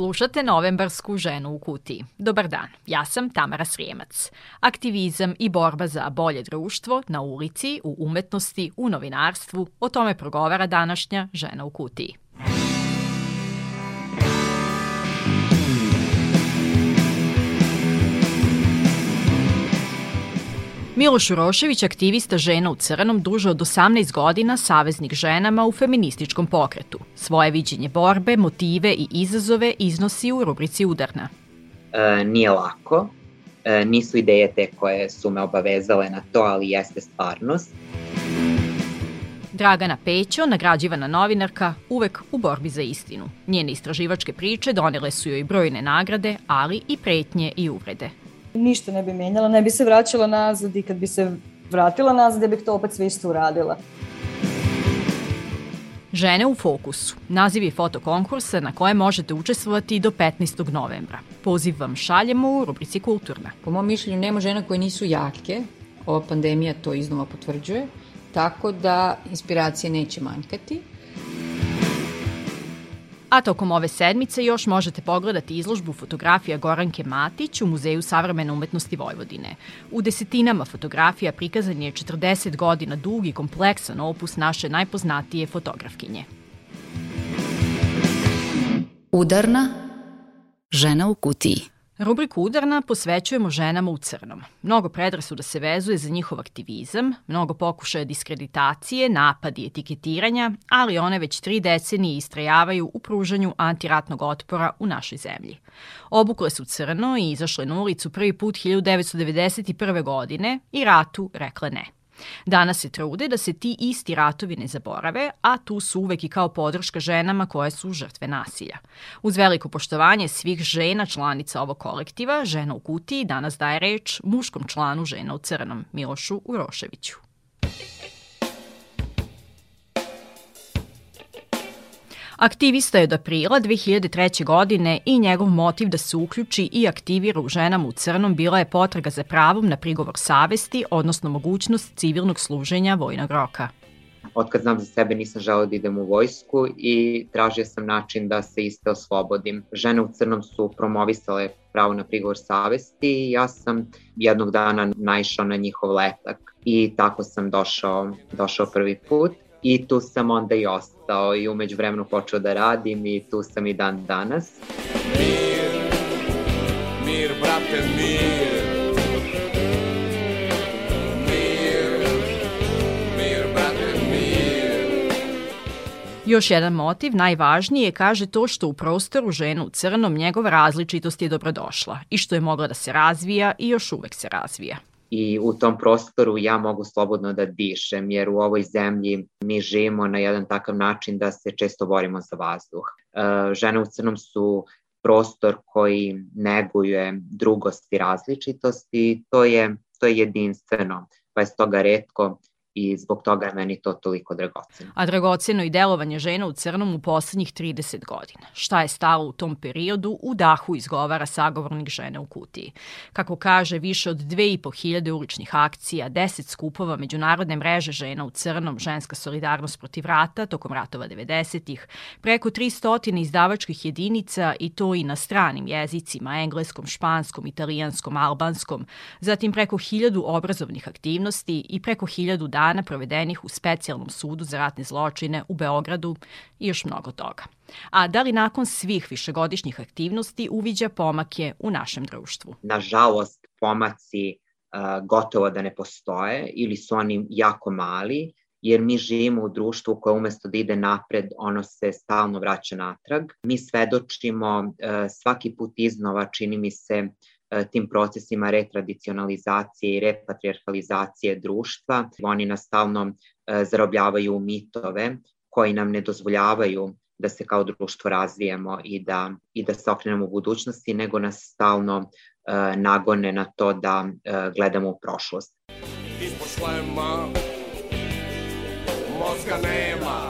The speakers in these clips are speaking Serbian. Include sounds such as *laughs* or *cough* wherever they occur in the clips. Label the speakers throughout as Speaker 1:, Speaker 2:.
Speaker 1: Slušate novembarsku ženu u kutiji. Dobar dan, ja sam Tamara Srijemac. Aktivizam i borba za bolje društvo na ulici, u umetnosti, u novinarstvu, o tome progovara današnja žena u kutiji. Miloš Urošević, aktivista žena u crnom, duže od 18 godina saveznik ženama u feminističkom pokretu. Svoje viđenje borbe, motive i izazove iznosi u rubrici Udarna.
Speaker 2: E, nije lako, e, nisu ideje te koje su me obavezale na to, ali jeste stvarnost.
Speaker 1: Dragana Pećo, nagrađivana novinarka, uvek u borbi za istinu. Njene istraživačke priče donele su joj brojne nagrade, ali i pretnje i uvrede
Speaker 3: ništa ne bi menjala, ne bi se vraćala nazad i kad bi se vratila nazad, ja bih to opet sve isto uradila.
Speaker 1: Žene u fokusu. Naziv je fotokonkursa na koje možete učestvovati do 15. novembra. Poziv vam šaljemo u rubrici Kulturna.
Speaker 4: Po mom mišljenju nema žena koje nisu jake. Ova pandemija to iznova potvrđuje. Tako da inspiracije neće manjkati.
Speaker 1: A tokom ove sedmice još možete pogledati izložbu fotografija Goranke Matić u Muzeju savremene umetnosti Vojvodine. U desetinama fotografija prikazan je 40 godina dug i kompleksan opus naše najpoznatije fotografkinje.
Speaker 5: Udarna žena u kutiji.
Speaker 1: Rubriku Udarna posvećujemo ženama u crnom. Mnogo predrasuda se vezuje za njihov aktivizam, mnogo pokušaja diskreditacije, napadi, etiketiranja, ali one već tri decenije istrajavaju u pružanju antiratnog otpora u našoj zemlji. Obukle su crno i izašle na ulicu prvi put 1991. godine i ratu rekle ne. Danas se trude da se ti isti ratovi ne zaborave, a tu su uvek i kao podrška ženama koje su žrtve nasilja. Uz veliko poštovanje svih žena članica ovog kolektiva, Žena u kutiji danas daje reč muškom članu Žena u crnom, Milošu Uroševiću. Aktivista je od aprila 2003. godine i njegov motiv da se uključi i aktivira u ženama u crnom bila je potraga za pravom na prigovor savesti, odnosno mogućnost civilnog služenja vojnog roka.
Speaker 2: Otkad znam za sebe nisam želeo da idem u vojsku i tražio sam način da se iste oslobodim. Žene u crnom su promovisale pravo na prigovor savesti i ja sam jednog dana naišao na njihov letak i tako sam došao, došao prvi put i tu sam onda i ostao i umeđu vremenu počeo da radim i tu sam i dan danas. Mir, mir, brate, mir.
Speaker 1: Još jedan motiv, najvažniji je, kaže to što u prostoru žena u crnom njegova različitost je dobrodošla i što je mogla da se razvija i još uvek se razvija
Speaker 2: i u tom prostoru ja mogu slobodno da dišem, jer u ovoj zemlji mi živimo na jedan takav način da se često borimo za vazduh. E, žene u crnom su prostor koji neguje drugost i različitost i to je, to je jedinstveno, pa je stoga redko i zbog toga je meni to toliko dragoceno.
Speaker 1: A dragoceno i delovanje žena u crnom u poslednjih 30 godina. Šta je stalo u tom periodu, u dahu izgovara sagovornik žene u kutiji. Kako kaže, više od 2500 uličnih akcija, 10 skupova međunarodne mreže žena u crnom, ženska solidarnost protiv rata tokom ratova 90-ih, preko 300 izdavačkih jedinica i to i na stranim jezicima, engleskom, španskom, italijanskom, albanskom, zatim preko 1000 obrazovnih aktivnosti i preko 1000 dana provedenih u specijalnom sudu za ratne zločine u Beogradu i još mnogo toga. A da li nakon svih višegodišnjih aktivnosti uviđa pomake u našem društvu?
Speaker 2: Nažalost, pomaci uh, gotovo da ne postoje ili su oni jako mali, jer mi živimo u društvu koje umesto da ide napred, ono se stalno vraća natrag. Mi svedočimo uh, svaki put iznova, čini mi se, E, tim procesima retradicionalizacije i repatriarhalizacije društva. Oni nas stalno e, zarobljavaju mitove koji nam ne dozvoljavaju da se kao društvo razvijemo i da, i da se okrenemo u budućnosti, nego nas stalno uh, nagone na to da uh, gledamo u prošlost. Ispod šlema mozga nema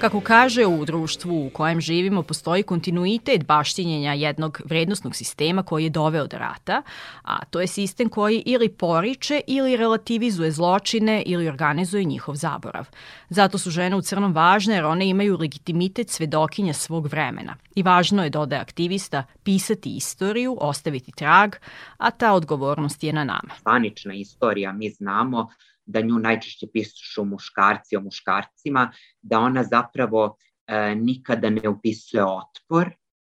Speaker 1: Kako kaže, u društvu u kojem živimo postoji kontinuitet baštinjenja jednog vrednostnog sistema koji je doveo do rata, a to je sistem koji ili poriče ili relativizuje zločine ili organizuje njihov zaborav. Zato su žene u crnom važne jer one imaju legitimitet svedokinja svog vremena. I važno je, dodaje aktivista, pisati istoriju, ostaviti trag, a ta odgovornost je na nama.
Speaker 2: Panična istorija, mi znamo da nju najčešće pišu muškarci o muškarcima, da ona zapravo e, nikada ne upisuje otpor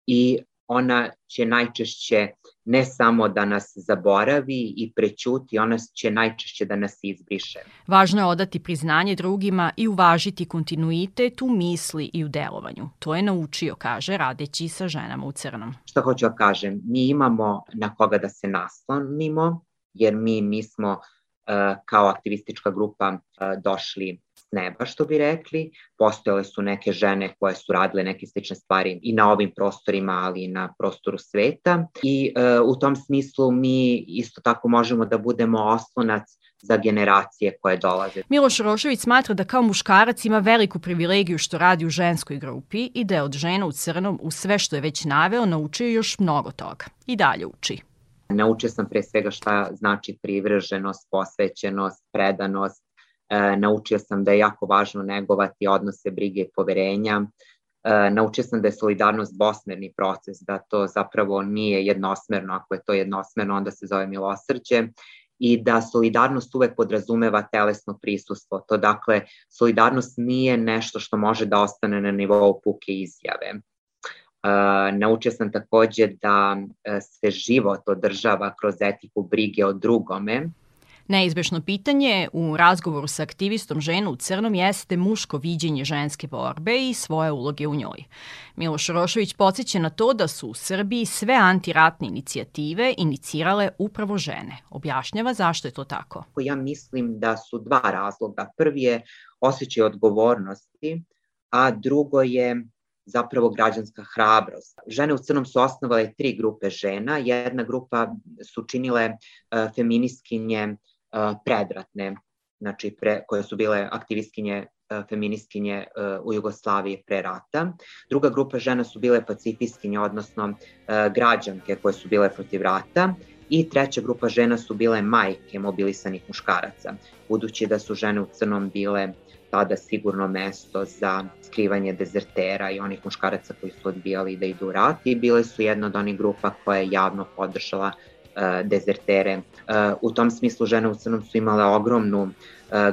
Speaker 2: i ona će najčešće ne samo da nas zaboravi i prećuti, ona će najčešće da nas izbriše.
Speaker 1: Važno je odati priznanje drugima i uvažiti kontinuitet u misli i u delovanju. To je naučio, kaže, radeći sa ženama u crnom.
Speaker 2: Šta hoću da kažem? Mi imamo na koga da se naslonimo, jer mi nismo E, kao aktivistička grupa e, došli s neba, što bi rekli. Postojale su neke žene koje su radile neke slične stvari i na ovim prostorima, ali i na prostoru sveta. I e, u tom smislu mi isto tako možemo da budemo oslonac za generacije koje dolaze.
Speaker 1: Miloš Rošević smatra da kao muškarac ima veliku privilegiju što radi u ženskoj grupi i da je od žena u crnom u sve što je već naveo naučio još mnogo toga. I dalje uči.
Speaker 2: Naučio sam pre svega šta znači privrženost, posvećenost, predanost. E, naučio sam da je jako važno negovati odnose, brige i poverenja. E, naučio sam da je solidarnost dvosmerni proces, da to zapravo nije jednosmerno. Ako je to jednosmerno, onda se zove milosrđe i da solidarnost uvek podrazumeva telesno prisustvo. To dakle, solidarnost nije nešto što može da ostane na nivou puke izjave. Naučio sam takođe da e, se život održava kroz etiku brige o drugome.
Speaker 1: Neizbešno pitanje u razgovoru sa aktivistom žena u crnom jeste muško viđenje ženske borbe i svoje uloge u njoj. Miloš Rošović podsjeća na to da su u Srbiji sve antiratne inicijative inicirale upravo žene. Objašnjava zašto je to tako.
Speaker 2: Ja mislim da su dva razloga. Prvi je osjećaj odgovornosti, a drugo je zapravo građanska hrabrost. Žene u Crnom su osnovale tri grupe žena. Jedna grupa su činile uh, feminiskinje uh, predratne, znači pre, koje su bile aktivistkinje uh, feministkinje u Jugoslaviji pre rata. Druga grupa žena su bile pacifistkinje, odnosno građanke koje su bile protiv rata. I treća grupa žena su bile majke mobilisanih muškaraca, budući da su žene u crnom bile uh, tada sigurno mesto za skrivanje dezertera i onih muškaraca koji su odbijali da idu u rat i bile su jedna od onih grupa koja je javno podržala uh, dezertere. Uh, u tom smislu žene u crnom su imale ogromnu uh,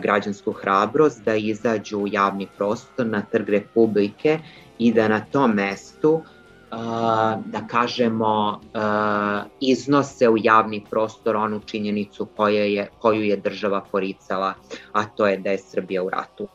Speaker 2: građansku hrabrost da izađu u javni prostor na trg Republike i da na tom mestu uh, da kažemo, iznose u javni prostor onu činjenicu koja je, koju je država poricala, a to je da je Srbija u ratu.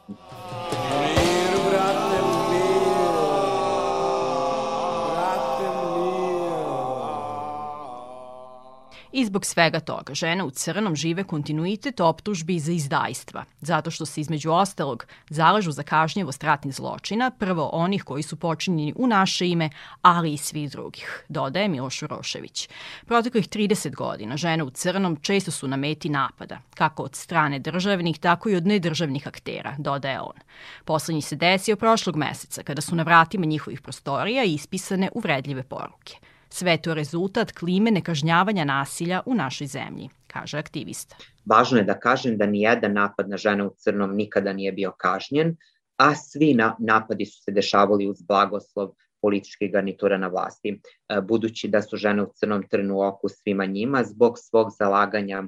Speaker 1: I zbog svega toga, žene u crnom žive kontinuitet optužbi za izdajstva, zato što se između ostalog zalažu za kažnjevost ratnih zločina, prvo onih koji su počinjeni u naše ime, ali i svih drugih, dodaje Miloš Urošević. Proteklih 30 godina žene u crnom često su na meti napada, kako od strane državnih, tako i od nedržavnih aktera, dodaje on. Poslednji se desio prošlog meseca, kada su na vratima njihovih prostorija ispisane uvredljive poruke – Sve to rezultat klime nekažnjavanja nasilja u našoj zemlji, kaže aktivista.
Speaker 2: Važno je da kažem da nijedan napad na žene u crnom nikada nije bio kažnjen, a svi na, napadi su se dešavali uz blagoslov političkih garnitura na vlasti, e, budući da su žene u crnom trnu oku svima njima zbog svog zalaganja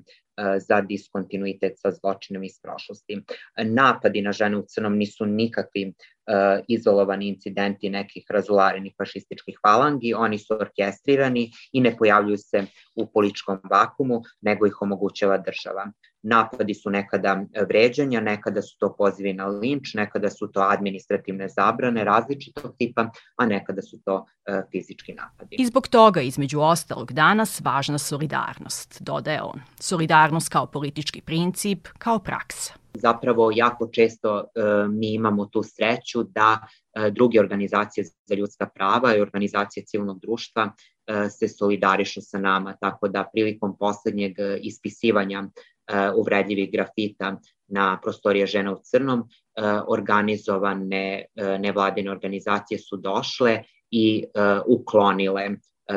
Speaker 2: za diskontinuitet sa zločinom iz prošlosti. Napadi na žene u crnom nisu nikakvi uh, izolovani incidenti nekih razularenih fašističkih falangi, oni su orkestrirani i ne pojavljuju se u političkom vakumu, nego ih omogućava država. Napadi su nekada vređanja, nekada su to pozivi na linč, nekada su to administrativne zabrane različitog tipa, a nekada su to uh, fizički napadi.
Speaker 1: I zbog toga, između ostalog, danas važna solidarnost, dodaje on. Solidarnost kao politički princip, kao praksa
Speaker 2: zapravo jako često e, mi imamo tu sreću da e, druge organizacije za ljudska prava i organizacije civilnog društva e, se solidarišu sa nama, tako da prilikom poslednjeg ispisivanja uvredljivih grafita na prostorije žena u crnom, e, organizovane e, nevladine organizacije su došle i uklonile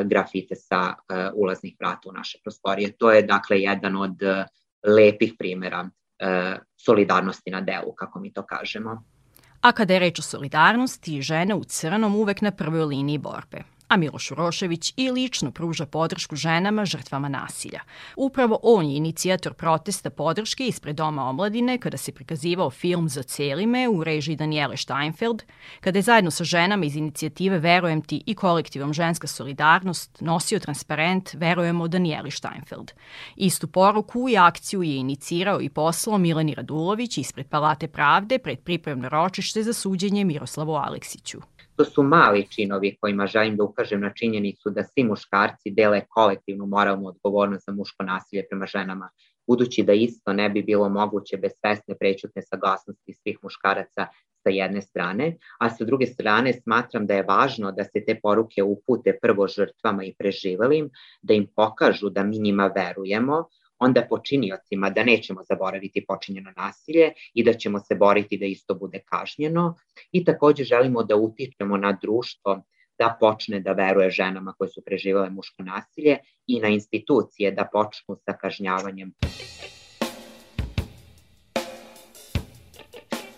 Speaker 2: grafite sa ulaznih vrata u naše prostorije. To je dakle jedan od lepih primera solidarnosti na delu, kako mi to kažemo.
Speaker 1: A kada je reč o solidarnosti, žene u crnom uvek na prvoj liniji borbe a Miloš Urošević i lično pruža podršku ženama žrtvama nasilja. Upravo on je inicijator protesta podrške ispred Doma omladine kada se prikazivao film Za celime u režiji Daniele Steinfeld, kada je zajedno sa ženama iz inicijative Verujem ti i kolektivom Ženska solidarnost nosio transparent Verujemo Danieli Steinfeld. Istu poruku i akciju je inicirao i poslao Mileni Radulović ispred Palate pravde pred pripremno ročište za suđenje Miroslavu Aleksiću.
Speaker 2: To su mali činovi kojima želim da ukažem na činjenicu da svi muškarci dele kolektivnu moralnu odgovornost za muško nasilje prema ženama, budući da isto ne bi bilo moguće bez svesne prećutne saglasnosti svih muškaraca sa jedne strane, a sa druge strane smatram da je važno da se te poruke upute prvo žrtvama i preživelim, da im pokažu da mi njima verujemo, onda počiniocima da nećemo zaboraviti počinjeno nasilje i da ćemo se boriti da isto bude kažnjeno i takođe želimo da utičemo na društvo da počne da veruje ženama koje su preživale muško nasilje i na institucije da počnu sa kažnjavanjem.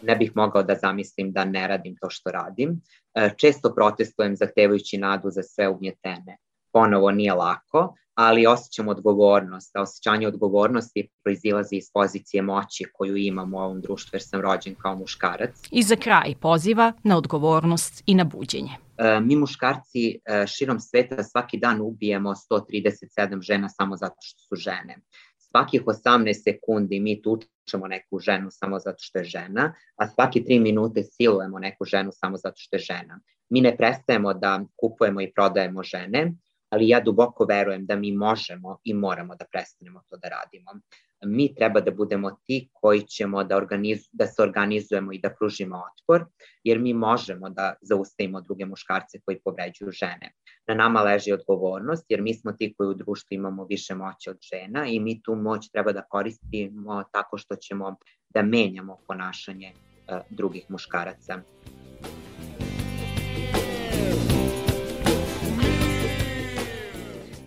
Speaker 2: Ne bih mogao da zamislim da ne radim to što radim. E, često protestujem zahtevajući nadu za sve ugnjetene. Ponovo nije lako, ali osjećam odgovornost, a osjećanje odgovornosti proizilazi iz pozicije moći koju imam u ovom društvu jer sam rođen kao muškarac.
Speaker 1: I za kraj poziva na odgovornost i na buđenje.
Speaker 2: E, mi muškarci e, širom sveta svaki dan ubijemo 137 žena samo zato što su žene. Svakih 18 sekundi mi tučemo neku ženu samo zato što je žena, a svaki 3 minute silujemo neku ženu samo zato što je žena. Mi ne prestajemo da kupujemo i prodajemo žene, ali ja duboko verujem da mi možemo i moramo da prestanemo to da radimo. Mi treba da budemo ti koji ćemo da, organizu, da se organizujemo i da pružimo otpor, jer mi možemo da zaustavimo druge muškarce koji povređuju žene. Na nama leži odgovornost, jer mi smo ti koji u društvu imamo više moći od žena i mi tu moć treba da koristimo tako što ćemo da menjamo ponašanje uh, drugih muškaraca.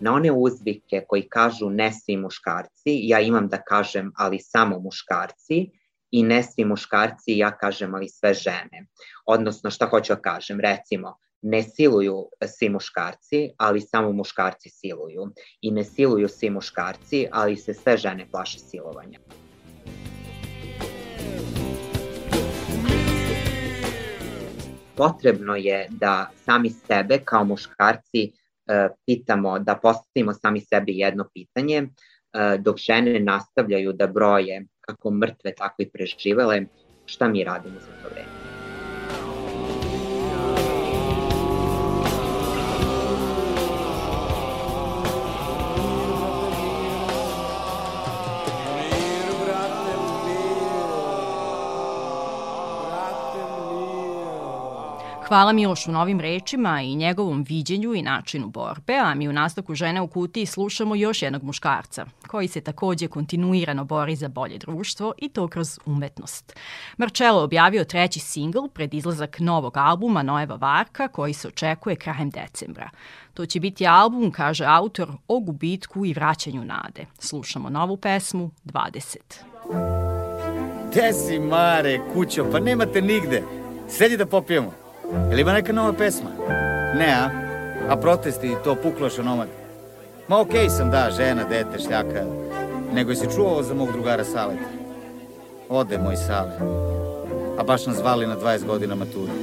Speaker 2: Na one uzvike koji kažu ne svi muškarci, ja imam da kažem ali samo muškarci i ne svi muškarci, ja kažem ali sve žene. Odnosno, šta hoću da kažem, recimo, ne siluju svi muškarci, ali samo muškarci siluju. I ne siluju svi muškarci, ali se sve žene plaše silovanja. Potrebno je da sami sebe kao muškarci pitamo, da postavimo sami sebi jedno pitanje, e, dok žene nastavljaju da broje kako mrtve, tako i preživele, šta mi radimo za to vreme?
Speaker 1: Hvala Milošu novim rečima i njegovom viđenju i načinu borbe, a mi u nastavku Žene u kutiji slušamo još jednog muškarca, koji se takođe kontinuirano bori za bolje društvo i to kroz umetnost. Marcello objavio treći singl pred izlazak novog albuma Noeva Varka, koji se očekuje krajem decembra. To će biti album, kaže autor, o gubitku i vraćanju nade. Slušamo novu pesmu 20.
Speaker 6: Gde si, Mare, kućo? Pa nemate nigde. Sedi da popijemo. Jel ima neka nova pesma? Ne, a? A protesti i to pukloša nomad? Ma okej okay sam, da, žena, dete, šljaka. Nego si čuo ovo za mog drugara Saleta? Ode moj Sale. A baš nas zvali na 20 godina maturu.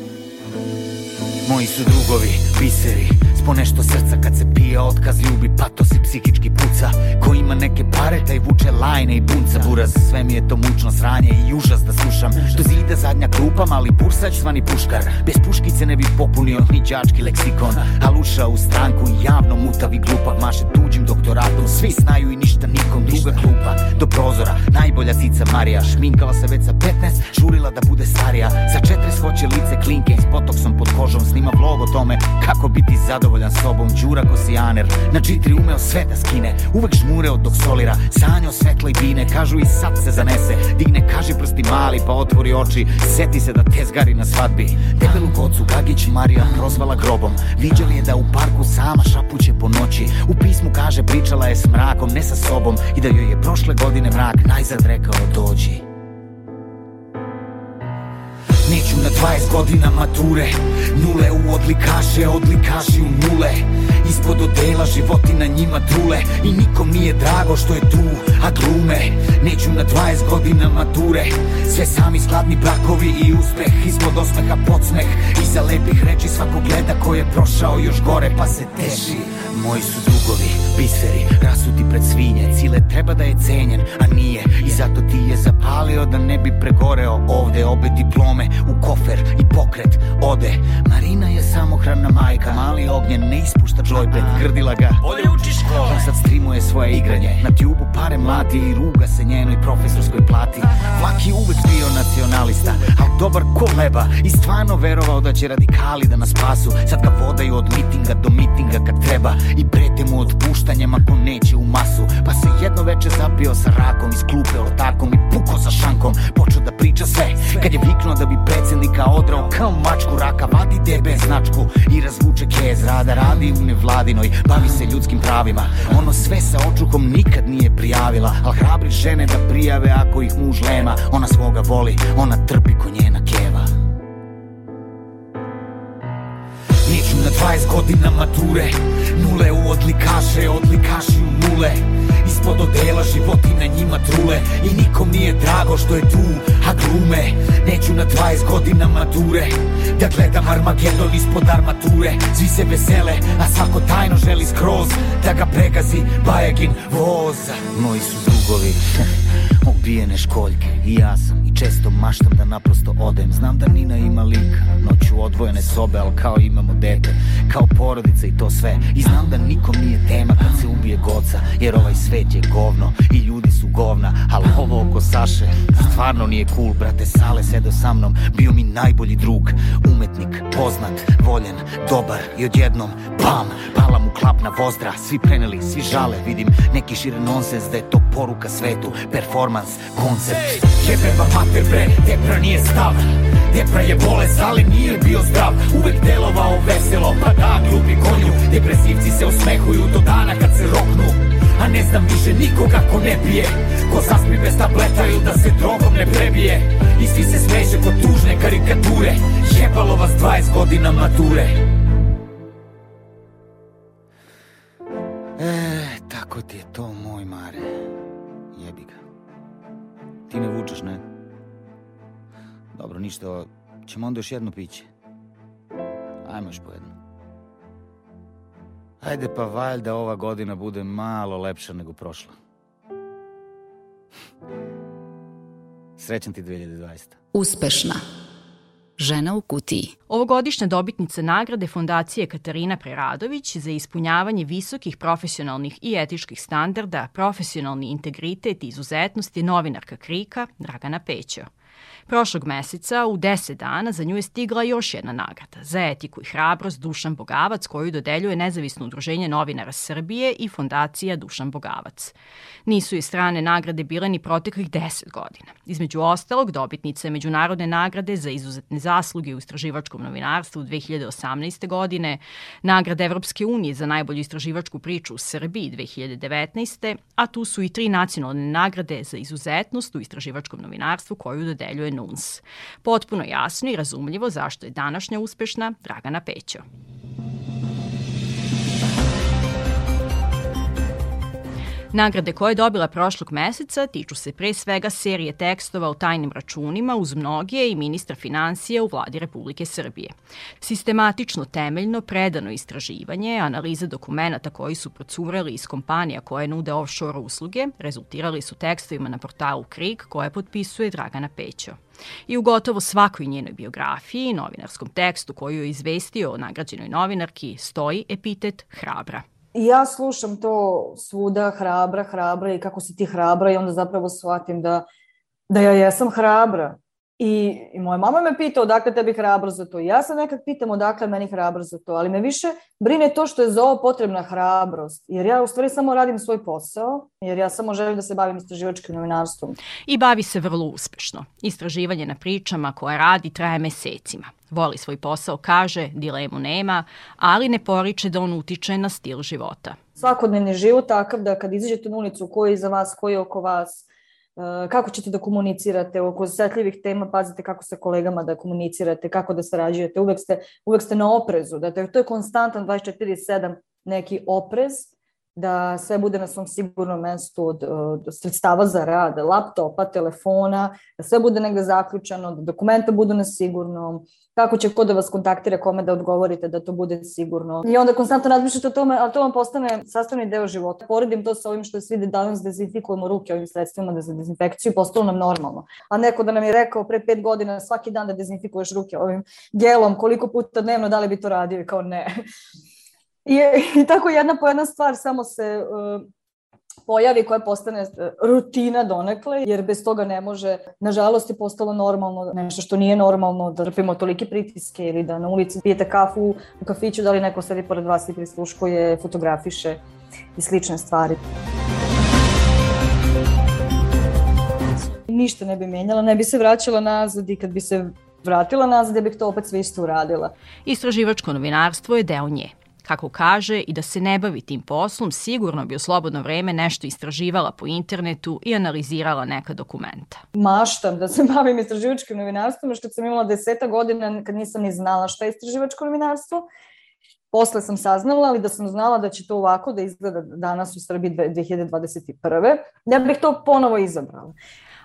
Speaker 6: Moji su drugovi, biseri, po nešto srca kad se pije otkaz ljubi patos i psihički puca Ko ima neke pare taj vuče lajne i bunca. Buraz sve mi je to mučno sranje i užas da slušam. Do zida zadnja klupa mali bursać zvani puškar. Bez puškice ne bi popunio ni đački leksikon. Al ušao u stranku i javno mutavi glupav Maše tuđim doktoratom. Svi znaju i ništa nikom druga klupa. Do prozora najbolja sica Marija. Šminkala se već sa 15, žurila da bude starija. Sa četiri svoće lice klinke s potoksom pod kožom Snima vlog o tome kako biti zadovoljan sobom Đura kosijaner, na čitri umeo sve da skine Uvek žmureo dok solira, sanjao svetla i bine Kažu i sad se zanese, digne kaži prsti mali pa otvori oči. Seti se da tezgari na svadbi. Debelu kocu Gagić Marija prozvala grobom. Viđali je da u parku sama šapuće po noći. U pismu kaže pričala je s mrakom, ne sa sobom. I da joj je prošle godine mrak najzad rekao dođi Neću na 20 godina mature. Nule u odlikaše, odlikaši u nule. Ispod odela životi na njima trule. I nikom nije drago što je tu, a glume. Neću na 20 godina mature. Sve sami skladni brakovi i uspeh. Ispod osmeha podsmeh. Iza lepih reči svako gleda ko je prošao još gore pa se teši Moji su drugovi, biseri, rasuti pred svinje. Cile treba da je cenjen, a nije. I zato ti je zapalio da ne bi pregoreo ovde Obe diplome u kofer i pokret ode. Marina je samohrana majka Mali ognjen ne ispušta džojbet Grdila ga. Bolje uči škole. On sad streamuje svoje igranje. Na tjubu pare mlati i ruga se njenoj profesorskoj plati. Vlak je uvek bio nacionalista Al dobar ko leba I stvarno verovao da će radikali da nas spasu. Sad ga vodaju od mitinga do mitinga kad treba. I prete mu otpuštanjem ako neće u masu. Pa se jedno veče zapio sa rakom Iz klupe ortakom i puko sa šankom. Počeo da priča sve. Kad je viknuo da bi predsednika odrao Kao mačku raka vadi DB značku. I razvuče kez rada Radi u nevladinoj Bavi se ljudskim pravima. Ono sve sa očukom nikad nije prijavila Al hrabri žene da prijave ako ih muž lema. Ona svoga voli, ona trpi ko njena keva. Neću na 20 godina mature Nule u odlikaše, odlikaši u nule Ispod odela životi na njima trule. I nikom nije drago što je tu, a glume. Neću na 20 godina mature Da gledam Armagedon ispod armature. Svi se vesele, a svako tajno želi skroz Da ga pregazi Bajagin voz Moji su drugovi *laughs* Obijene školjke i ja sam često maštam da naprosto odem. Znam da Nina ima lika Noću odvojene sobe, al kao imamo dete Kao porodica i to sve. I znam da nikom nije tema kad se ubije goca Jer ovaj svet je govno I ljudi su govna Al ovo oko Saše Stvarno nije cool. Brate Sale sedo sa mnom Bio mi najbolji drug Umetnik, poznat, voljen, dobar I odjednom, bam, pala mu klap na vozdra. Svi preneli, svi žale Vidim neki šire nonsens da je to poruka svetu Performans, koncept Jebeba mater bre, depra nije stav Depra je bolest, ali nije bio zdrav. Uvek delovao veselo, pa da glupi konju. Depresivci se osmehuju do dana kad se roknu. A ne znam više nikoga ko ne pije. Ko zaspi bez tabletaju da se drogom ne prebije. I svi se smeše kod tužne karikature. Jebalo vas 20 godina mature. E, tako ti je to moj mare Ti ne vučeš, ne? Dobro, ništa, ćemo onda još jedno piće Ajmo još po jedno Ajde pa valjda ova godina bude malo lepša nego prošla. Srećan ti 2020.
Speaker 5: Uspešna. Žena u kutiji.
Speaker 1: Ovogodišnja dobitnica nagrade Fondacije Katarina Preradović za ispunjavanje visokih profesionalnih i etičkih standarda, profesionalni integritet i izuzetnost je novinarka Krika Dragana Pećo. Prošlog meseca, u 10 dana, za nju je stigla još jedna nagrada za etiku i hrabrost Dušan Bogavac koju dodeljuje Nezavisno udruženje novinara Srbije i Fondacija Dušan Bogavac. Nisu i strane nagrade bile ni proteklih 10 godina. Između ostalog, dobitnica je Međunarodne nagrade za izuzetne zasluge u istraživačkom novinarstvu 2018. godine, nagrada Evropske unije za najbolju istraživačku priču u Srbiji 2019. a tu su i tri nacionalne nagrade za izuzetnost u istraživačkom novinarstvu koju dodeljuje NUNS. Potpuno jasno i razumljivo zašto je današnja uspešna Dragana Pećo. Nagrade koje je dobila prošlog meseca tiču se pre svega serije tekstova o tajnim računima uz mnoge i ministra financija u vladi Republike Srbije. Sistematično, temeljno, predano istraživanje, analiza dokumenta koji su procurali iz kompanija koje nude offshore usluge, rezultirali su tekstovima na portalu Krik koje potpisuje Dragana Pećo. I u gotovo svakoj njenoj biografiji, novinarskom tekstu koju je izvestio o nagrađenoj novinarki, stoji epitet hrabra.
Speaker 3: I ja slušam to svuda, hrabra, hrabra i kako si ti hrabra i onda zapravo shvatim da da ja jesam hrabra. I, I moja mama me pita odakle tebi hrabro za to. I ja se nekad pitam odakle meni hrabro za to, ali me više brine to što je za ovo potrebna hrabrost. Jer ja u stvari samo radim svoj posao, jer ja samo želim da se bavim istraživačkim novinarstvom.
Speaker 1: I bavi se vrlo uspešno. Istraživanje na pričama koje radi traje mesecima. Voli svoj posao, kaže, dilemu nema, ali ne poriče da on utiče na stil života.
Speaker 3: Svakodnevni život takav da kad izađete na ulicu, ko je iza vas, ko je oko vas, kako ćete da komunicirate oko osetljivih tema, pazite kako sa kolegama da komunicirate, kako da sarađujete, uvek ste, uvek ste na oprezu, da to je konstantan 24-7 neki oprez, da sve bude na svom sigurnom mestu od, od sredstava za rad, laptopa, telefona, da sve bude negde zaključano, da dokumenta budu na sigurnom, kako će ko da vas kontaktira, kome da odgovorite, da to bude sigurno. I onda konstantno razmišljate o tome, a to vam postane sastavni deo života. Poredim to sa ovim što svi danas dezinfikujemo ruke ovim sredstvima za dezinfekciju, postalo nam normalno. A neko da nam je rekao pre pet godina svaki dan da dezinfikuješ ruke ovim gelom, koliko puta dnevno, da li bi to radio? I kao ne. I, *laughs* I tako jedna po jedna stvar samo se uh, pojavi koja postane uh, rutina donekle, jer bez toga ne može, nažalost je postalo normalno, nešto što nije normalno, da trpimo tolike pritiske ili da na ulici pijete kafu u kafiću, da li neko sedi pored vas i prisluškuje, fotografiše i slične stvari. Ništa ne bi menjala, ne bi se vraćala nazad i kad bi se vratila nazad, ja bih to opet sve isto uradila.
Speaker 1: Istraživačko novinarstvo je deo nje. Kako kaže, i da se ne bavi tim poslom, sigurno bi u slobodno vreme nešto istraživala po internetu i analizirala neka dokumenta.
Speaker 3: Maštam da se *laughs* bavim istraživačkim novinarstvom, što sam imala deseta godina kad nisam ni znala šta je istraživačko novinarstvo. Posle sam saznala, ali da sam znala da će to ovako da izgleda danas u Srbiji 2021. Ja bih to ponovo izabrala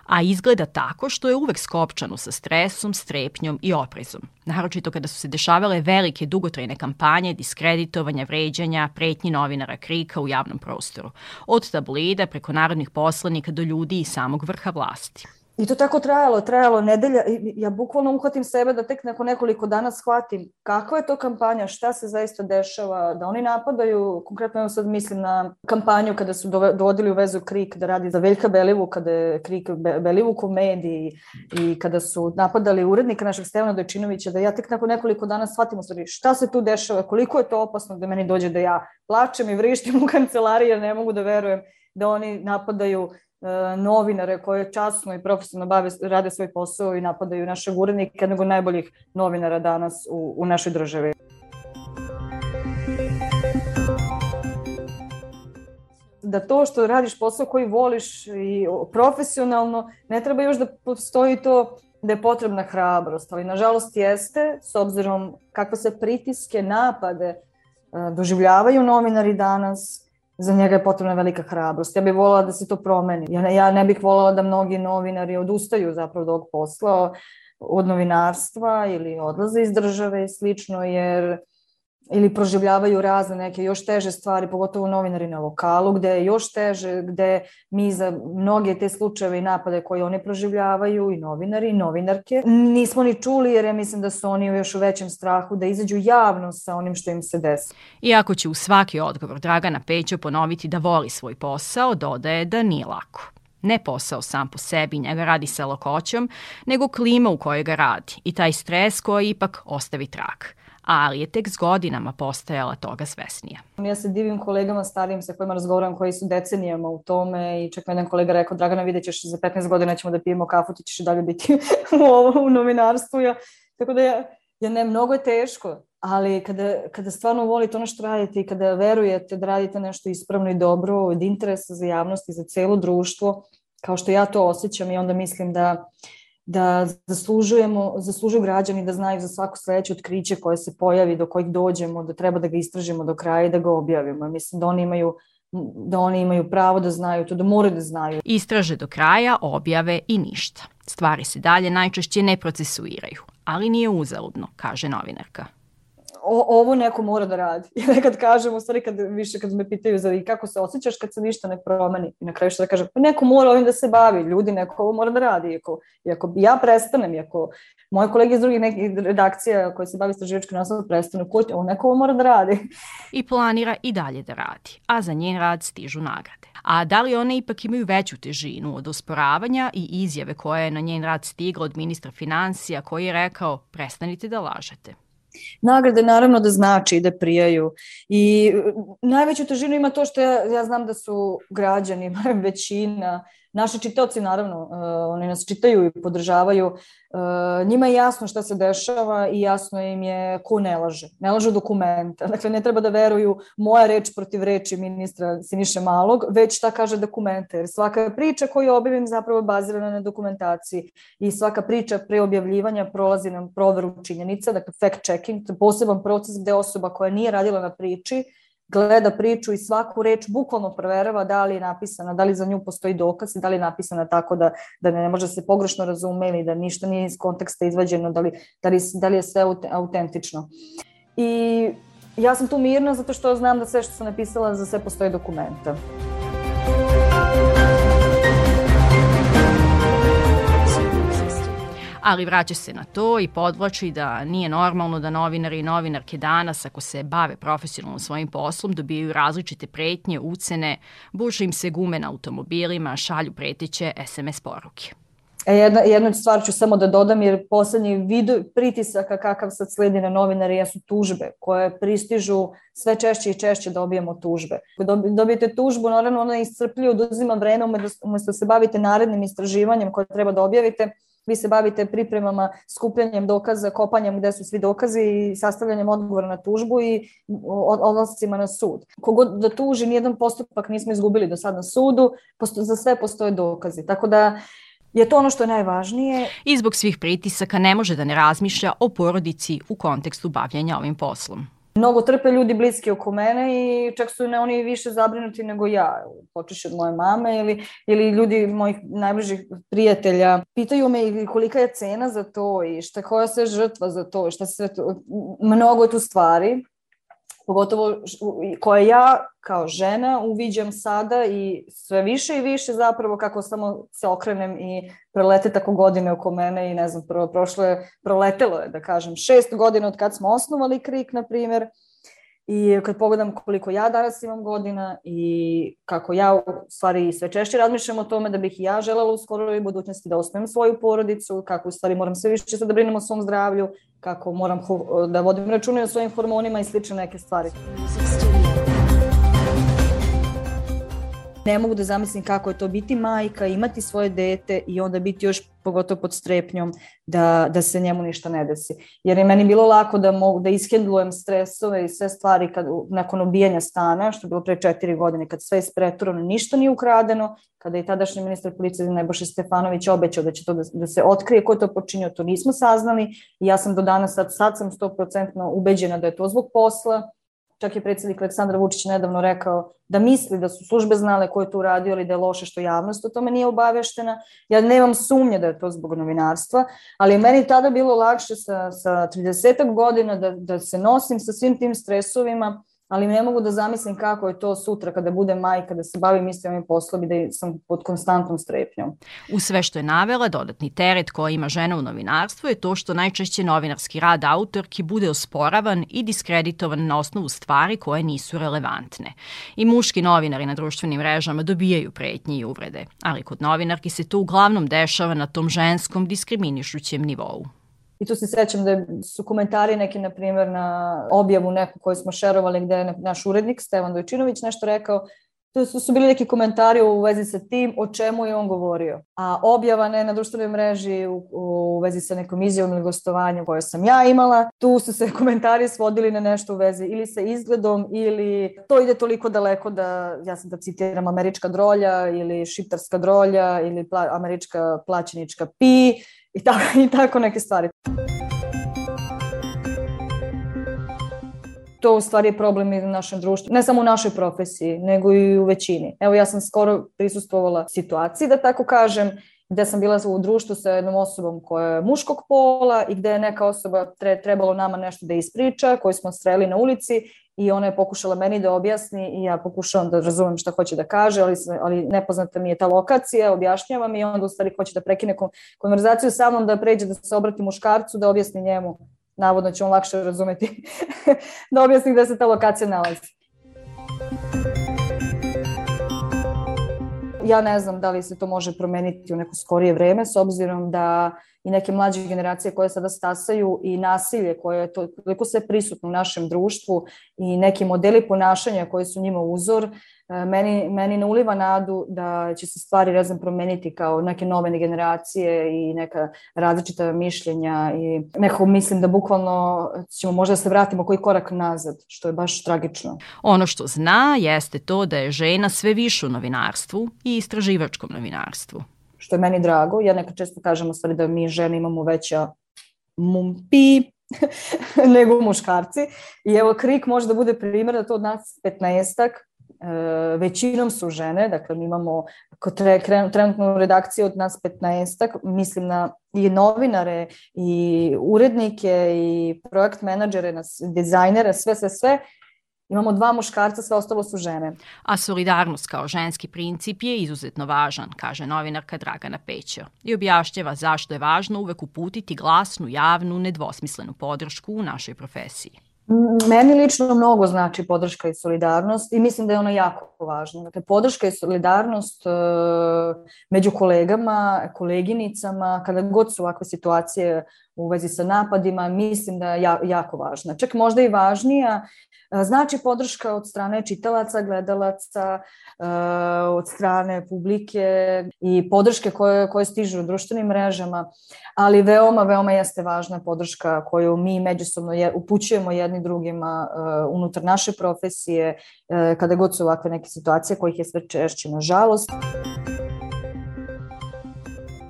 Speaker 1: a izgleda tako što je uvek skopčano sa stresom, strepnjom i oprezom. Naročito kada su se dešavale velike dugotrajne kampanje diskreditovanja, vređanja, pretnji novinara krika u javnom prostoru. Od tabloida preko narodnih poslanika do ljudi i samog vrha vlasti.
Speaker 3: I to tako trajalo, trajalo nedelja. Ja bukvalno uhvatim sebe da tek neko nekoliko dana shvatim kakva je to kampanja, šta se zaista dešava, da oni napadaju, konkretno evo sad mislim na kampanju kada su dovodili u vezu Krik da radi za Veljka Belivu, kada je Krik Belivu u mediji i kada su napadali urednika našeg Stevana Dojčinovića, da ja tek nakon nekoliko dana shvatim u šta se tu dešava, koliko je to opasno da meni dođe da ja plačem i vrištim u kancelariji jer ne mogu da verujem da oni napadaju novinare koje časno i profesionalno bave, rade svoj posao i napadaju našeg urednika, od najboljih novinara danas u, u našoj državi. da to što radiš posao koji voliš i profesionalno, ne treba još da postoji to da je potrebna hrabrost, ali nažalost jeste, s obzirom kakve se pritiske, napade e, doživljavaju novinari danas, za njega je potrebna velika hrabrost. Ja bih volala da se to promeni. Ja ne, ja ne bih volala da mnogi novinari odustaju zapravo od ovog posla, od novinarstva ili odlaze iz države i slično, jer ili proživljavaju razne neke još teže stvari, pogotovo novinari na lokalu, gde je još teže, gde mi za mnoge te slučajeve i napade koje oni proživljavaju i novinari i novinarke nismo ni čuli jer ja mislim da su oni još u većem strahu da izađu javno sa onim što im se desi.
Speaker 1: Iako će u svaki odgovor Dragana Peća ponoviti da voli svoj posao, dodaje da nije lako ne posao sam po sebi, njega radi sa lakoćom, nego klima u kojoj ga radi i taj stres koji ipak ostavi trak ali je tek s godinama postajala toga svesnija.
Speaker 3: Ja se divim kolegama starijim sa kojima razgovaram koji su decenijama u tome i čak me jedan kolega rekao Dragana vidjet ćeš za 15 godina ćemo da pijemo kafu, ti ćeš dalje biti *laughs* u, ovo, u novinarstvu. Ja, tako da ja, ja ne, mnogo je teško, ali kada, kada stvarno volite ono što radite i kada verujete da radite nešto ispravno i dobro od interesa za javnost i za celo društvo, kao što ja to osjećam i onda mislim da uh, da zaslužujemo, zaslužuju građani da znaju za svako sledeće otkriće koje se pojavi, do kojih dođemo, da treba da ga istražimo do kraja i da ga objavimo. Mislim da oni imaju da oni imaju pravo da znaju to, da moraju da znaju.
Speaker 1: Istraže do kraja, objave i ništa. Stvari se dalje najčešće ne procesuiraju, ali nije uzaludno, kaže novinarka.
Speaker 3: O, ovo neko mora da radi. *laughs* I nekad kažem, u stvari kad više kad me pitaju za kako se osjećaš kad se ništa ne promeni. I na kraju što da kažem, pa neko mora ovim da se bavi, ljudi, neko ovo mora da radi. Iako, iako ja prestanem, iako moje kolege iz drugih nekih redakcija koje se bavi istraživačkim nastavom prestanu kući, ovo neko ovo mora da radi. *laughs*
Speaker 1: I planira i dalje da radi, a za njen rad stižu nagrade. A da li one ipak imaju veću težinu od osporavanja i izjave koje je na njen rad stigla od ministra financija koji je rekao prestanite da lažete?
Speaker 3: Nagrade naravno da znači i da prijaju. I najveću težinu ima to što ja, ja znam da su građani, *laughs* većina Naši čitaoci, naravno, uh, oni nas čitaju i podržavaju. Uh, njima je jasno šta se dešava i jasno im je ko ne laže. Ne lažu dokumenta. *laughs* Dakle, ne treba da veruju moja reč protiv reči ministra Siniše Malog, već šta kaže dokumenta. Jer svaka priča koju objavim zapravo bazirana na dokumentaciji i svaka priča pre objavljivanja prolazi na proveru činjenica, dakle fact checking, poseban proces gde osoba koja nije radila na priči gleda priču i svaku reč bukvalno proverava da li je napisana, da li za nju postoji dokaz i da li je napisana tako da, da ne može se pogrešno razume ili da ništa nije iz konteksta izvađeno, da li, da li, da li je sve autentično. I ja sam tu mirna zato što znam da sve što sam napisala za sve postoje dokumenta.
Speaker 1: Ali vraća se na to i podvlači da nije normalno da novinari i novinarke danas, ako se bave profesionalno svojim poslom, dobijaju različite pretnje, ucene, buše im se gume na automobilima, šalju preteće SMS poruke.
Speaker 3: E, jedna, jednu stvar ću samo da dodam, jer poslednji vid pritisaka kakav sad sledi na novinare jesu tužbe, koje pristižu sve češće i češće dobijemo tužbe. Dobijete tužbu, naravno ona iscrpljuje, oduzima vreme umesto da se bavite narednim istraživanjem koje treba da objavite, vi se bavite pripremama, skupljanjem dokaza, kopanjem gde su svi dokazi i sastavljanjem odgovora na tužbu i odlascima na sud. Kogod da tuži, nijedan postupak nismo izgubili do sad na sudu, posto, za sve postoje dokazi. Tako da je to ono što je najvažnije.
Speaker 1: I zbog svih pritisaka ne može da ne razmišlja o porodici u kontekstu bavljanja ovim poslom.
Speaker 3: Mnogo trpe ljudi bliski oko mene i čak su ne oni više zabrinuti nego ja, počeš od moje mame ili, ili ljudi mojih najbližih prijatelja. Pitaju me kolika je cena za to i šta koja se žrtva za to, šta se to, mnogo je tu stvari pogotovo koje ja kao žena uviđam sada i sve više i više zapravo kako samo se okrenem i prelete tako godine oko mene i ne znam, prvo prošlo je, proletelo je da kažem, šest godina od kad smo osnovali KRIK, na primjer, I kad pogledam koliko ja danas imam godina i kako ja u stvari sve češće razmišljam o tome da bih i ja želela u skoroj budućnosti da osnovim svoju porodicu, kako u stvari moram sve više da brinem o svom zdravlju, kako moram da vodim račune o svojim hormonima i slične neke stvari. Ne mogu da zamislim kako je to biti majka, imati svoje dete i onda biti još pogotovo pod strepnjom da, da se njemu ništa ne desi. Jer je meni bilo lako da mogu da ishendlujem stresove i sve stvari kad, nakon obijanja stana, što je bilo pre četiri godine, kad sve je spreturano, ništa nije ukradeno, kada je tadašnji ministar policije Nebojša Stefanović obećao da će to da, da se otkrije ko je to počinio, to nismo saznali i ja sam do danas, sad, sad sam 100% ubeđena da je to zbog posla, čak je predsednik Aleksandar Vučić nedavno rekao da misli da su službe znale ko je to uradio ili da je loše što javnost o tome nije obaveštena. Ja nemam sumnje da je to zbog novinarstva, ali je meni tada bilo lakše sa, sa 30 godina da, da se nosim sa svim tim stresovima ali ne mogu da zamislim kako je to sutra kada bude majka, da se bavim istim ovim poslom i da sam pod konstantnom strepnjom.
Speaker 1: U sve što je navela, dodatni teret koji ima žena u novinarstvu je to što najčešće novinarski rad autorki bude osporavan i diskreditovan na osnovu stvari koje nisu relevantne. I muški novinari na društvenim mrežama dobijaju pretnje i uvrede, ali kod novinarki se to uglavnom dešava na tom ženskom diskriminišućem nivou.
Speaker 3: I tu se sećam da su komentari neki, na primjer, na objavu neku koju smo šerovali gde je naš urednik Stevan Dojčinović nešto rekao, tu su, su bili neki komentari u vezi sa tim o čemu je on govorio. A objava ne na društvenoj mreži u, u vezi sa nekom izjavom ili gostovanjem koje sam ja imala, tu su se *laughs* komentari svodili na nešto u vezi ili sa izgledom ili to ide toliko daleko da, ja sam da citiram, američka drolja ili šiptarska drolja ili pla, američka plaćenička pi i tako, *laughs* i tako neke stvari. to u stvari je problem i u našem društvu. Ne samo u našoj profesiji, nego i u većini. Evo ja sam skoro prisustvovala situaciji, da tako kažem, gde sam bila u društvu sa jednom osobom koja je muškog pola i gde je neka osoba tre, trebalo nama nešto da ispriča, koju smo sreli na ulici i ona je pokušala meni da objasni i ja pokušavam da razumem šta hoće da kaže, ali, ali nepoznata mi je ta lokacija, objašnjavam i onda u stvari hoće da prekine konverzaciju sa mnom, da pređe da se obrati muškarcu, da objasni njemu, navodno će on lakše razumeti, da objasni gde se ta lokacija nalazi. Ja ne znam da li se to može promeniti u neko skorije vreme, s obzirom da i neke mlađe generacije koje sada stasaju i nasilje koje je to, toliko sve prisutno u našem društvu i neki modeli ponašanja koji su njima uzor, E, meni, meni ne uliva nadu da će se stvari, ne znam, promeniti kao neke nove generacije i neka različita mišljenja i nekako mislim da bukvalno ćemo možda da se vratimo koji korak nazad, što je baš tragično.
Speaker 1: Ono što zna jeste to da je žena sve više u novinarstvu i istraživačkom novinarstvu.
Speaker 3: Što je meni drago, ja nekad često kažem u stvari da mi žene imamo veća mumpi *laughs* nego muškarci. I evo Krik može da bude primjer da to od nas 15-ak E, većinom su žene, dakle mi imamo trenutno u od nas 15 mislim na i novinare i urednike i projekt menadžere, dizajnere, sve, sve, sve, Imamo dva muškarca, sve ostalo su žene.
Speaker 1: A solidarnost kao ženski princip je izuzetno važan, kaže novinarka Dragana Pećo. I objašnjava zašto je važno uvek uputiti glasnu, javnu, nedvosmislenu podršku u našoj profesiji.
Speaker 3: Meni lično mnogo znači podrška i solidarnost i mislim da je ona jako važna. Dakle, podrška i solidarnost uh, među kolegama, koleginicama, kada god su ovakve situacije u vezi sa napadima, mislim da je jako važna. Čak možda i važnija Znači podrška od strane čitalaca, gledalaca, od strane publike i podrške koje, koje stižu u društvenim mrežama, ali veoma, veoma jeste važna podrška koju mi međusobno je, upućujemo jedni drugima unutar naše profesije kada god su ovakve neke situacije kojih je sve češće, nažalost.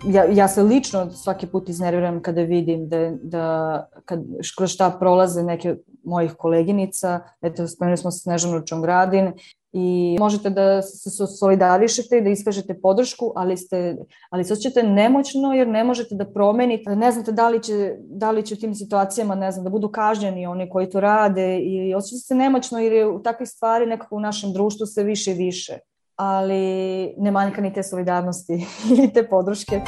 Speaker 3: Ja, ja se lično svaki put iznerviram kada vidim da, da kad, kroz šta prolaze neke mojih koleginica, eto spomenuli smo Snežanu Čongradin i možete da se solidarišete i da iskažete podršku, ali, ste, ali se osjećate nemoćno jer ne možete da promenite, ne znate da li će, da li će u tim situacijama, ne znam, da budu kažnjeni oni koji to rade i osjećate se nemoćno jer je u takvih stvari nekako u našem društvu sve više i više ali ne manjka ni te solidarnosti *laughs* i te podrške.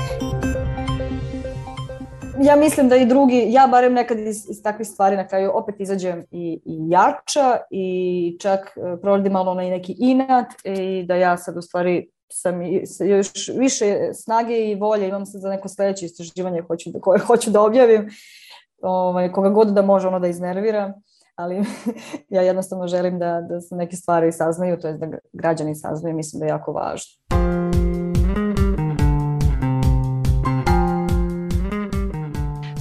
Speaker 3: Ja mislim da i drugi, ja barem nekad iz, iz takvih stvari na kraju opet izađem i, i jača i čak e, proladim malo na neki inat i da ja sad u stvari sam još više snage i volje imam sad za neko sledeće istraživanje hoću da, koje hoću da objavim ovaj, koga god da može ono da iznervira ali *laughs* ja jednostavno želim da, da se neke stvari saznaju, to je da građani saznaju, mislim da je jako važno.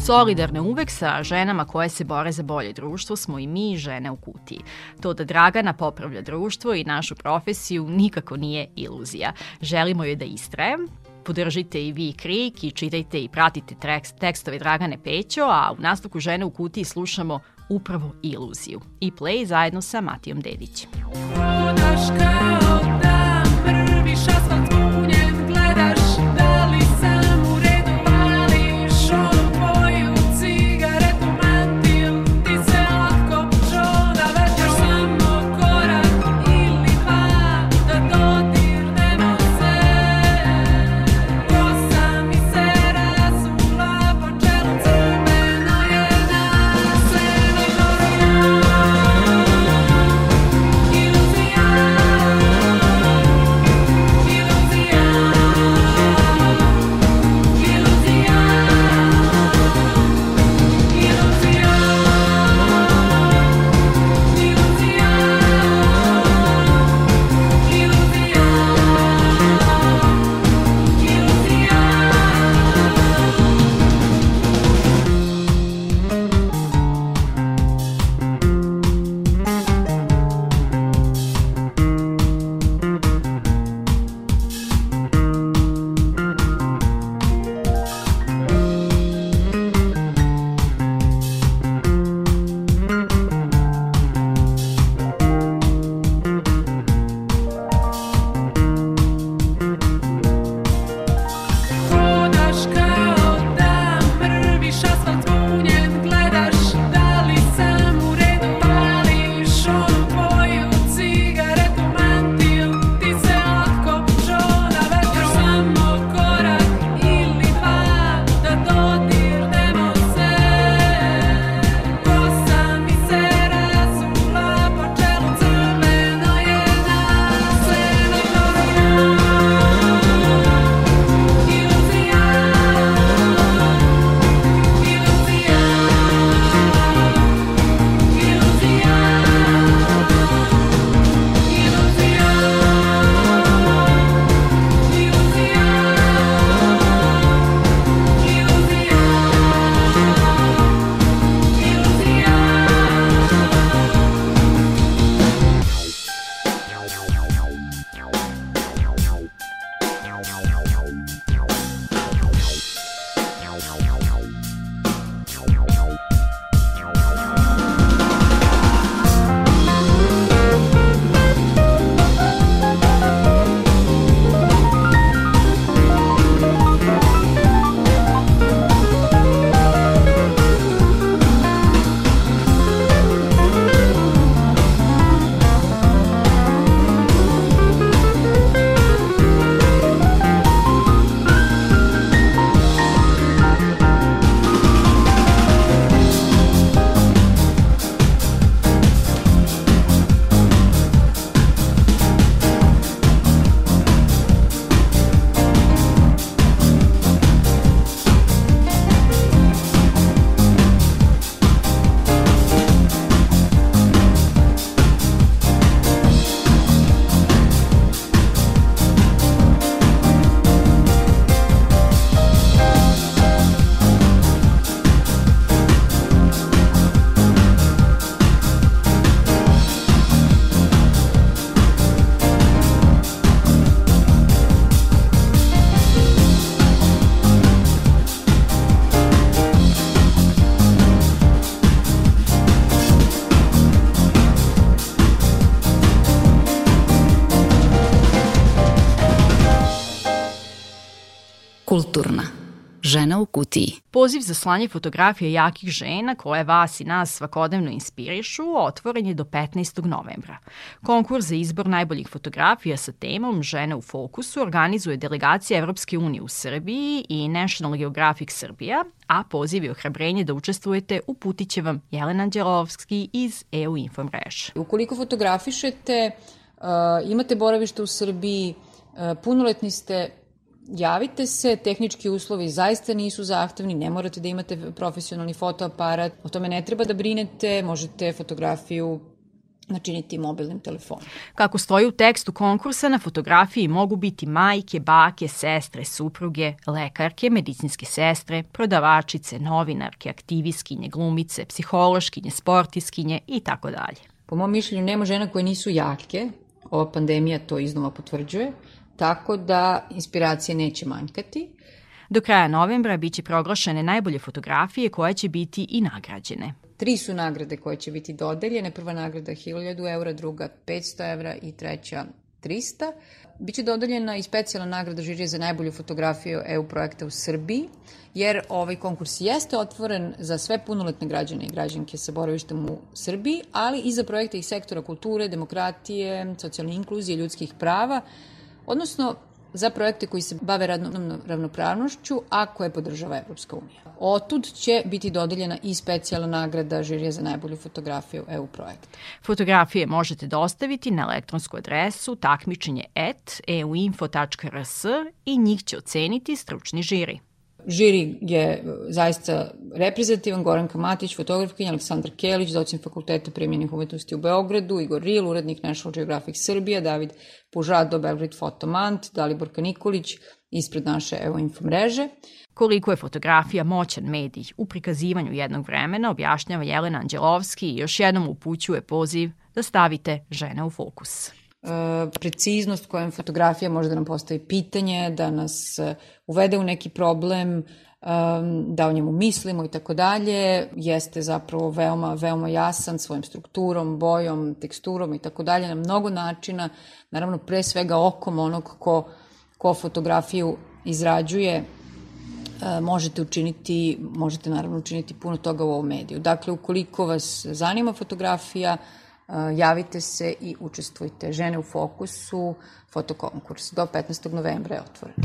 Speaker 1: Solidarne uvek sa ženama koje se bore za bolje društvo smo i mi žene u kutiji. To da Dragana popravlja društvo i našu profesiju nikako nije iluzija. Želimo joj da istraje, podržite i vi Krik i čitajte i pratite tekstove Dragane Pećo, a u nastavku Žene u kutiji slušamo upravo iluziju. I play zajedno sa Matijom Dedićem. Prodaš
Speaker 5: Žena u kutiji.
Speaker 1: Poziv za slanje fotografije jakih žena koje vas i nas svakodnevno inspirišu otvoren je do 15. novembra. Konkurs za izbor najboljih fotografija sa temom Žene u fokusu organizuje delegacija Evropske unije u Srbiji i National Geographic Srbija, a poziv je ohrabrenje da učestvujete uputit će vam Jelena Anđelovski iz EU Info mreže.
Speaker 4: Ukoliko fotografišete, uh, imate boravište u Srbiji, uh, punoletni ste, javite se, tehnički uslovi zaista nisu zahtevni, ne morate da imate profesionalni fotoaparat, o tome ne treba da brinete, možete fotografiju načiniti mobilnim telefonom.
Speaker 1: Kako stoji u tekstu konkursa, na fotografiji mogu biti majke, bake, sestre, supruge, lekarke, medicinske sestre, prodavačice, novinarke, aktivistkinje, glumice, psihološkinje, sportiskinje i tako dalje.
Speaker 4: Po mom mišljenju nema žena koje nisu jake, ova pandemija to iznova potvrđuje, tako da inspiracije neće manjkati.
Speaker 1: Do kraja novembra biće proglašene najbolje fotografije koje će biti i nagrađene.
Speaker 4: Tri su nagrade koje će biti dodeljene. Prva nagrada 1000 eura, druga 500 evra i treća 300. Biće dodeljena i specijalna nagrada žirije za najbolju fotografiju EU projekta u Srbiji, jer ovaj konkurs jeste otvoren za sve punoletne građane i građanke sa boravištem u Srbiji, ali i za projekte iz sektora kulture, demokratije, socijalne inkluzije, ljudskih prava, odnosno za projekte koji se bave radnom ravnopravnošću, a koje podržava Evropska unija. Otud će biti dodeljena i specijalna nagrada žirija za najbolju fotografiju EU projekta.
Speaker 1: Fotografije možete dostaviti na elektronsku adresu takmičenje at euinfo.rs i njih će oceniti stručni žiri.
Speaker 4: Žiri je zaista reprezentativan, Goranka Matić, fotografkinja, Aleksandar Kelić, docent fakulteta primjenih umetnosti u Beogradu, Igor Ril, urednik National Geographic Srbija, David Pužado, Belgrade Fotomant, Daliborka Nikolić, ispred naše Evo Info mreže.
Speaker 1: Koliko je fotografija moćan medij u prikazivanju jednog vremena, objašnjava Jelena Anđelovski i još jednom upućuje poziv da stavite žene u fokus.
Speaker 4: E, preciznost kojom fotografija može da nam postavi pitanje, da nas e, uvede u neki problem, da o njemu mislimo i tako dalje, jeste zapravo veoma, veoma jasan svojim strukturom, bojom, teksturom i tako dalje na mnogo načina, naravno pre svega okom onog ko, ko fotografiju izrađuje, e, možete učiniti, možete naravno učiniti puno toga u ovom mediju. Dakle, ukoliko vas zanima fotografija, javite se i učestvujte. Žene u fokusu, fotokonkurs. Do 15. novembra je otvoren.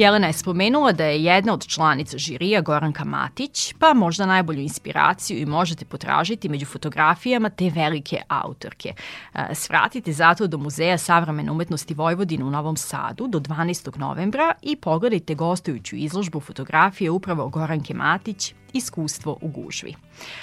Speaker 1: Jelena je spomenula da je jedna od članica žirija Goranka Matić, pa možda najbolju inspiraciju i možete potražiti među fotografijama te velike autorke. E, svratite zato do Muzeja savremene umetnosti Vojvodine u Novom Sadu do 12. novembra i pogledajte gostujuću izložbu fotografije upravo Goranke Matić Iskustvo u gužvi.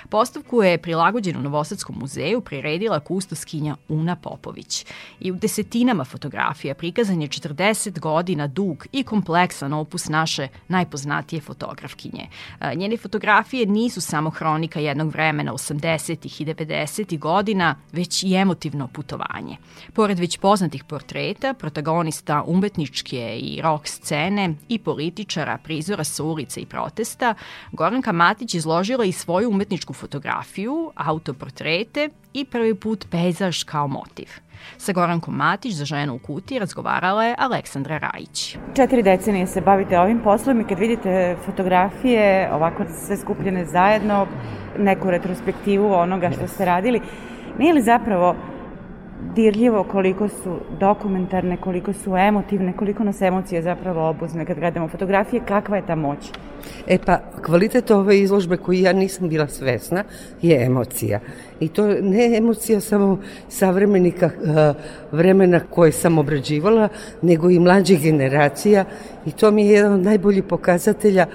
Speaker 1: Postavku je prilagođen u Novosadskom muzeju priredila kustoskinja Una Popović. I u desetinama fotografija prikazan je 40 godina dug i kompleksan opus naše najpoznatije fotografkinje. Njene fotografije nisu samo hronika jednog vremena 80. i 90. godina, već i emotivno putovanje. Pored već poznatih portreta, protagonista umetničke i rock scene i političara, prizora sa ulice i protesta, Goranka Matić izložila i svoju umetničku fotografiju, autoportrete i prvi put pejzaž kao motiv. Sa Gorankom Matić za ženu u kuti razgovarala je Aleksandra Rajić.
Speaker 7: Četiri decenije se bavite ovim poslom i kad vidite fotografije ovako sve skupljene zajedno, neku retrospektivu onoga što ste radili, nije li zapravo dirljivo koliko su dokumentarne, koliko su emotivne, koliko nas emocije zapravo obuzne kad gledamo fotografije, kakva je ta moć?
Speaker 8: E pa, kvalitet ove izložbe koju ja nisam bila svesna je emocija. I to ne emocija samo savremenika uh, vremena koje sam obrađivala, nego i mlađih generacija i to mi je jedan od najboljih pokazatelja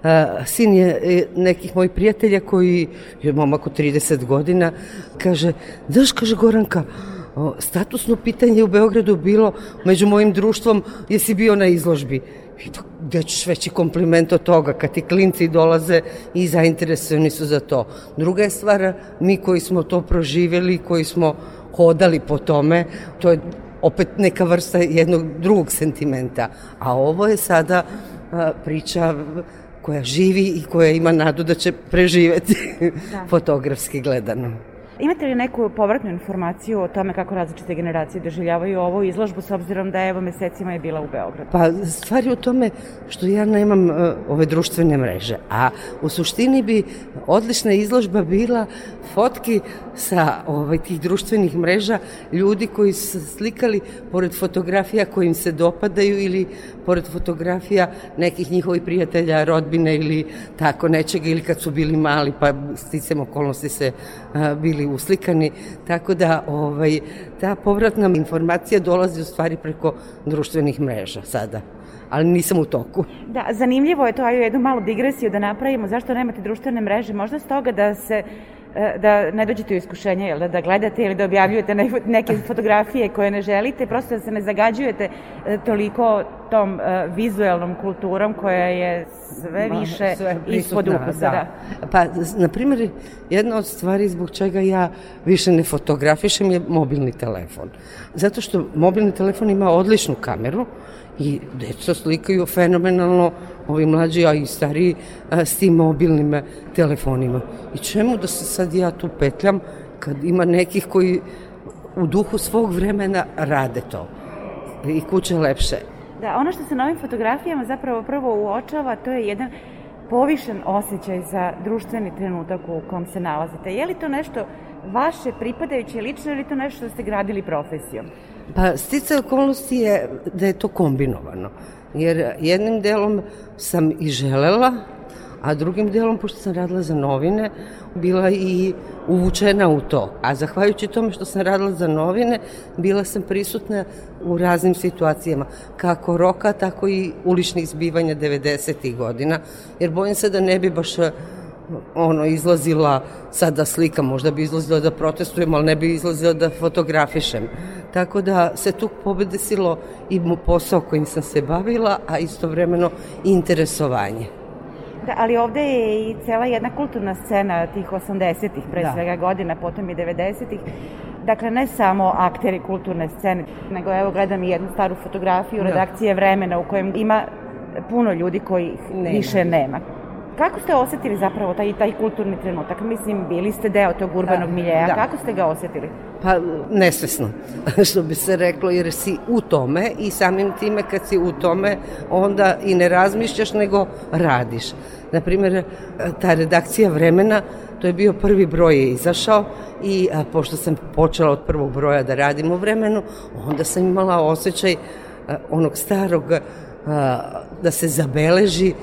Speaker 8: Uh, sin je e, nekih mojih prijatelja koji je momak od 30 godina, kaže, daš, kaže Goranka, statusno pitanje u Beogradu bilo među mojim društvom, jesi bio na izložbi? Gde ćeš veći kompliment od toga, kad ti klinci dolaze i zainteresovani su za to. Druga je stvar, mi koji smo to proživjeli, koji smo hodali po tome, to je opet neka vrsta jednog drugog sentimenta. A ovo je sada a, priča koja živi i koja ima nadu da će preživeti da. *laughs* fotografski gledano.
Speaker 7: Imate li neku povratnu informaciju o tome kako različite generacije doživljavaju ovu izložbu s obzirom da evo mesecima je bila u Beogradu?
Speaker 8: Pa stvar je u tome što ja nemam uh, ove društvene mreže, a u suštini bi odlična izložba bila fotki sa ovaj, tih društvenih mreža ljudi koji su slikali pored fotografija koji im se dopadaju ili pored fotografija nekih njihovih prijatelja, rodbine ili tako nečega ili kad su bili mali pa sticam okolnosti se a, bili uslikani, tako da ovaj, ta povratna informacija dolazi u stvari preko društvenih mreža sada ali nisam u toku.
Speaker 7: Da, zanimljivo je to, ajde jednu malu digresiju da napravimo, zašto nemate društvene mreže, možda stoga da se da ne dođete u iskušenje, jel, da, da gledate ili da objavljujete neke fotografije koje ne želite, prosto da se ne zagađujete e, toliko tom e, vizuelnom kulturom koja je sve više sve ispod ukusa. Da.
Speaker 8: da. Pa, na primjer, jedna od stvari zbog čega ja više ne fotografišem je mobilni telefon. Zato što mobilni telefon ima odličnu kameru, i deca slikaju fenomenalno, ovi mlađi, a i stariji, s tim mobilnim telefonima. I čemu da se sad ja tu petljam kad ima nekih koji u duhu svog vremena rade to. I kuće lepše.
Speaker 7: Da, ono što se na ovim fotografijama zapravo prvo uočava, to je jedan povišen osjećaj za društveni trenutak u kom se nalazite. Je li to nešto vaše pripadajuće lično ili to nešto što ste gradili profesijom?
Speaker 8: Pa sticaj okolnosti je da je to kombinovano. Jer jednim delom sam i želela, a drugim delom, pošto sam radila za novine, bila i uvučena u to. A zahvaljujući tome što sam radila za novine, bila sam prisutna u raznim situacijama, kako roka, tako i uličnih zbivanja 90. godina, jer bojim se da ne bi baš ono izlazila sad da slikam, možda bi izlazila da protestujem, ali ne bi izlazila da fotografišem. Tako da se tu pobedesilo i posao kojim sam se bavila, a istovremeno interesovanje.
Speaker 7: Da, ali ovde je i cela jedna kulturna scena tih 80-ih, pre da. svega godina, potom i 90-ih. Dakle, ne samo akteri kulturne scene, nego evo gledam i jednu staru fotografiju da. redakcije vremena u kojem ima puno ljudi koji nema. više nema. Kako ste osetili zapravo taj, taj kulturni trenutak? Mislim, bili ste deo tog urbanog da, miljeja. Da. Kako ste ga osetili?
Speaker 8: Pa, nesvesno, *laughs* što bi se reklo, jer si u tome i samim time kad si u tome, onda i ne razmišljaš, nego radiš. Naprimer, ta redakcija vremena, to je bio prvi broj je izašao i a, pošto sam počela od prvog broja da radim u vremenu, onda sam imala osjećaj a, onog starog a, da se zabeleži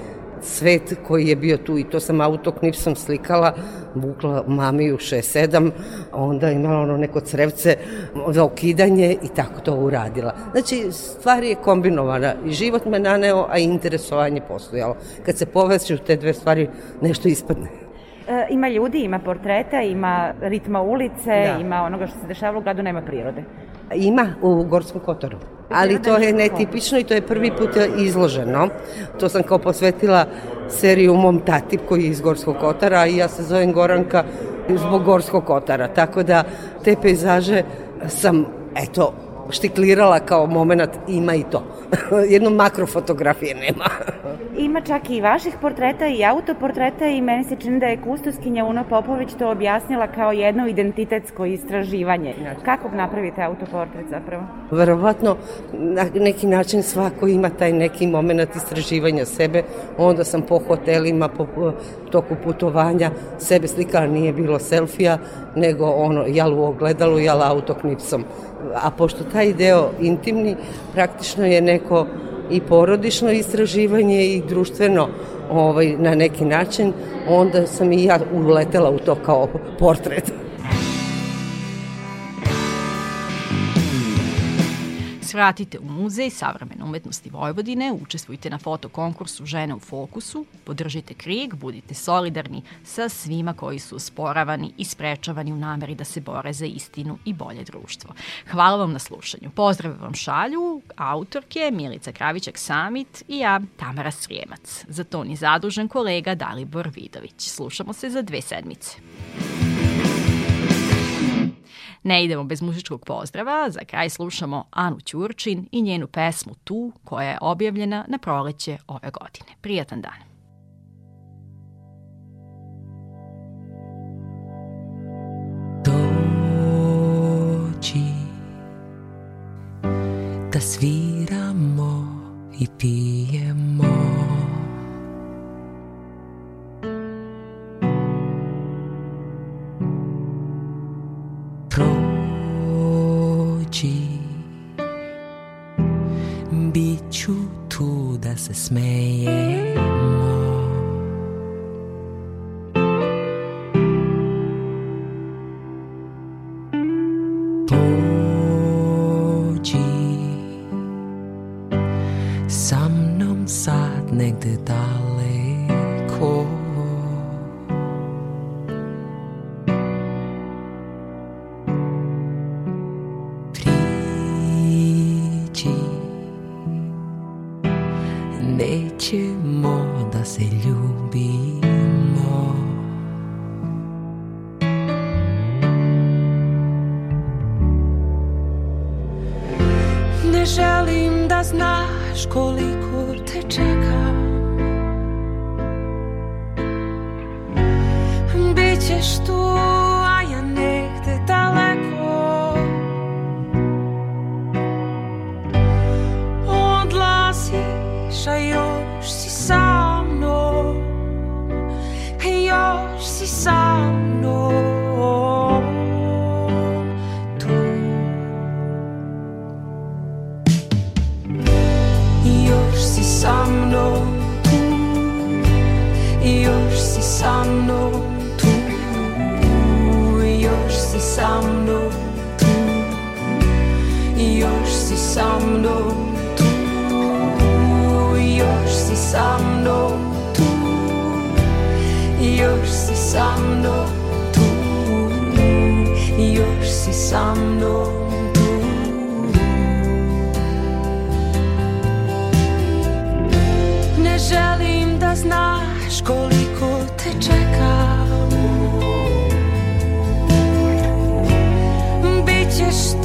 Speaker 8: svet koji je bio tu i to sam autoknipsom slikala, vukla mami u 6-7, onda imala ono neko crevce za okidanje i tako to uradila. Znači, stvar je kombinovana i život me naneo, a i interesovanje postojalo. Kad se povećaju te dve stvari, nešto ispadne.
Speaker 7: E, ima ljudi, ima portreta, ima ritma ulice, da. ima onoga što se dešava u gradu, nema prirode.
Speaker 8: Ima u Gorskom Kotoru ali to je netipično i to je prvi put izloženo. To sam kao posvetila seriju mom tati koji je iz Gorskog Kotara i ja se zovem Goranka zbog Gorskog Kotara. Tako da te pejzaže sam, eto, štiklirala kao moment ima i to. *laughs* Jedno makrofotografije nema. *laughs*
Speaker 7: Ima čak i vaših portreta i autoportreta i meni se čini da je kustoskinja Una Popović to objasnila kao jedno identitetsko istraživanje. Kako napravite autoportret zapravo?
Speaker 8: Verovatno na neki način svako ima taj neki moment istraživanja sebe. Onda sam po hotelima, po toku putovanja sebe slikala, nije bilo selfija, nego ono, jel u ogledalu, jel autoknipsom. A pošto taj deo intimni, praktično je neko i porodično istraživanje i društveno ovaj, na neki način, onda sam i ja uletela u to kao portret.
Speaker 1: Svratite u Muzej savremene umetnosti Vojvodine, učestvujte na fotokonkursu Žene u fokusu, podržite krig, budite solidarni sa svima koji su sporavani i sprečavani u nameri da se bore za istinu i bolje društvo. Hvala vam na slušanju. Pozdrav vam šalju autorke Milica Kravićak Samit i ja Tamara Srijemac. Za to ni zadužen kolega Dalibor Vidović. Slušamo se za dve sedmice. Ne idemo bez muzičkog pozdrava, za kraj slušamo Anu Ćurčin i njenu pesmu Tu, koja je objavljena na proleće ove godine. Prijatan dan!
Speaker 9: Dođi da sviramo i pijemo želim da znaš koliko te čekam. Bićeš tu, si sa mnom tu Još si sa mnom tu Još si sa mnom tu Još si sa mnom želim da znaš koliko te čekam. Bićeš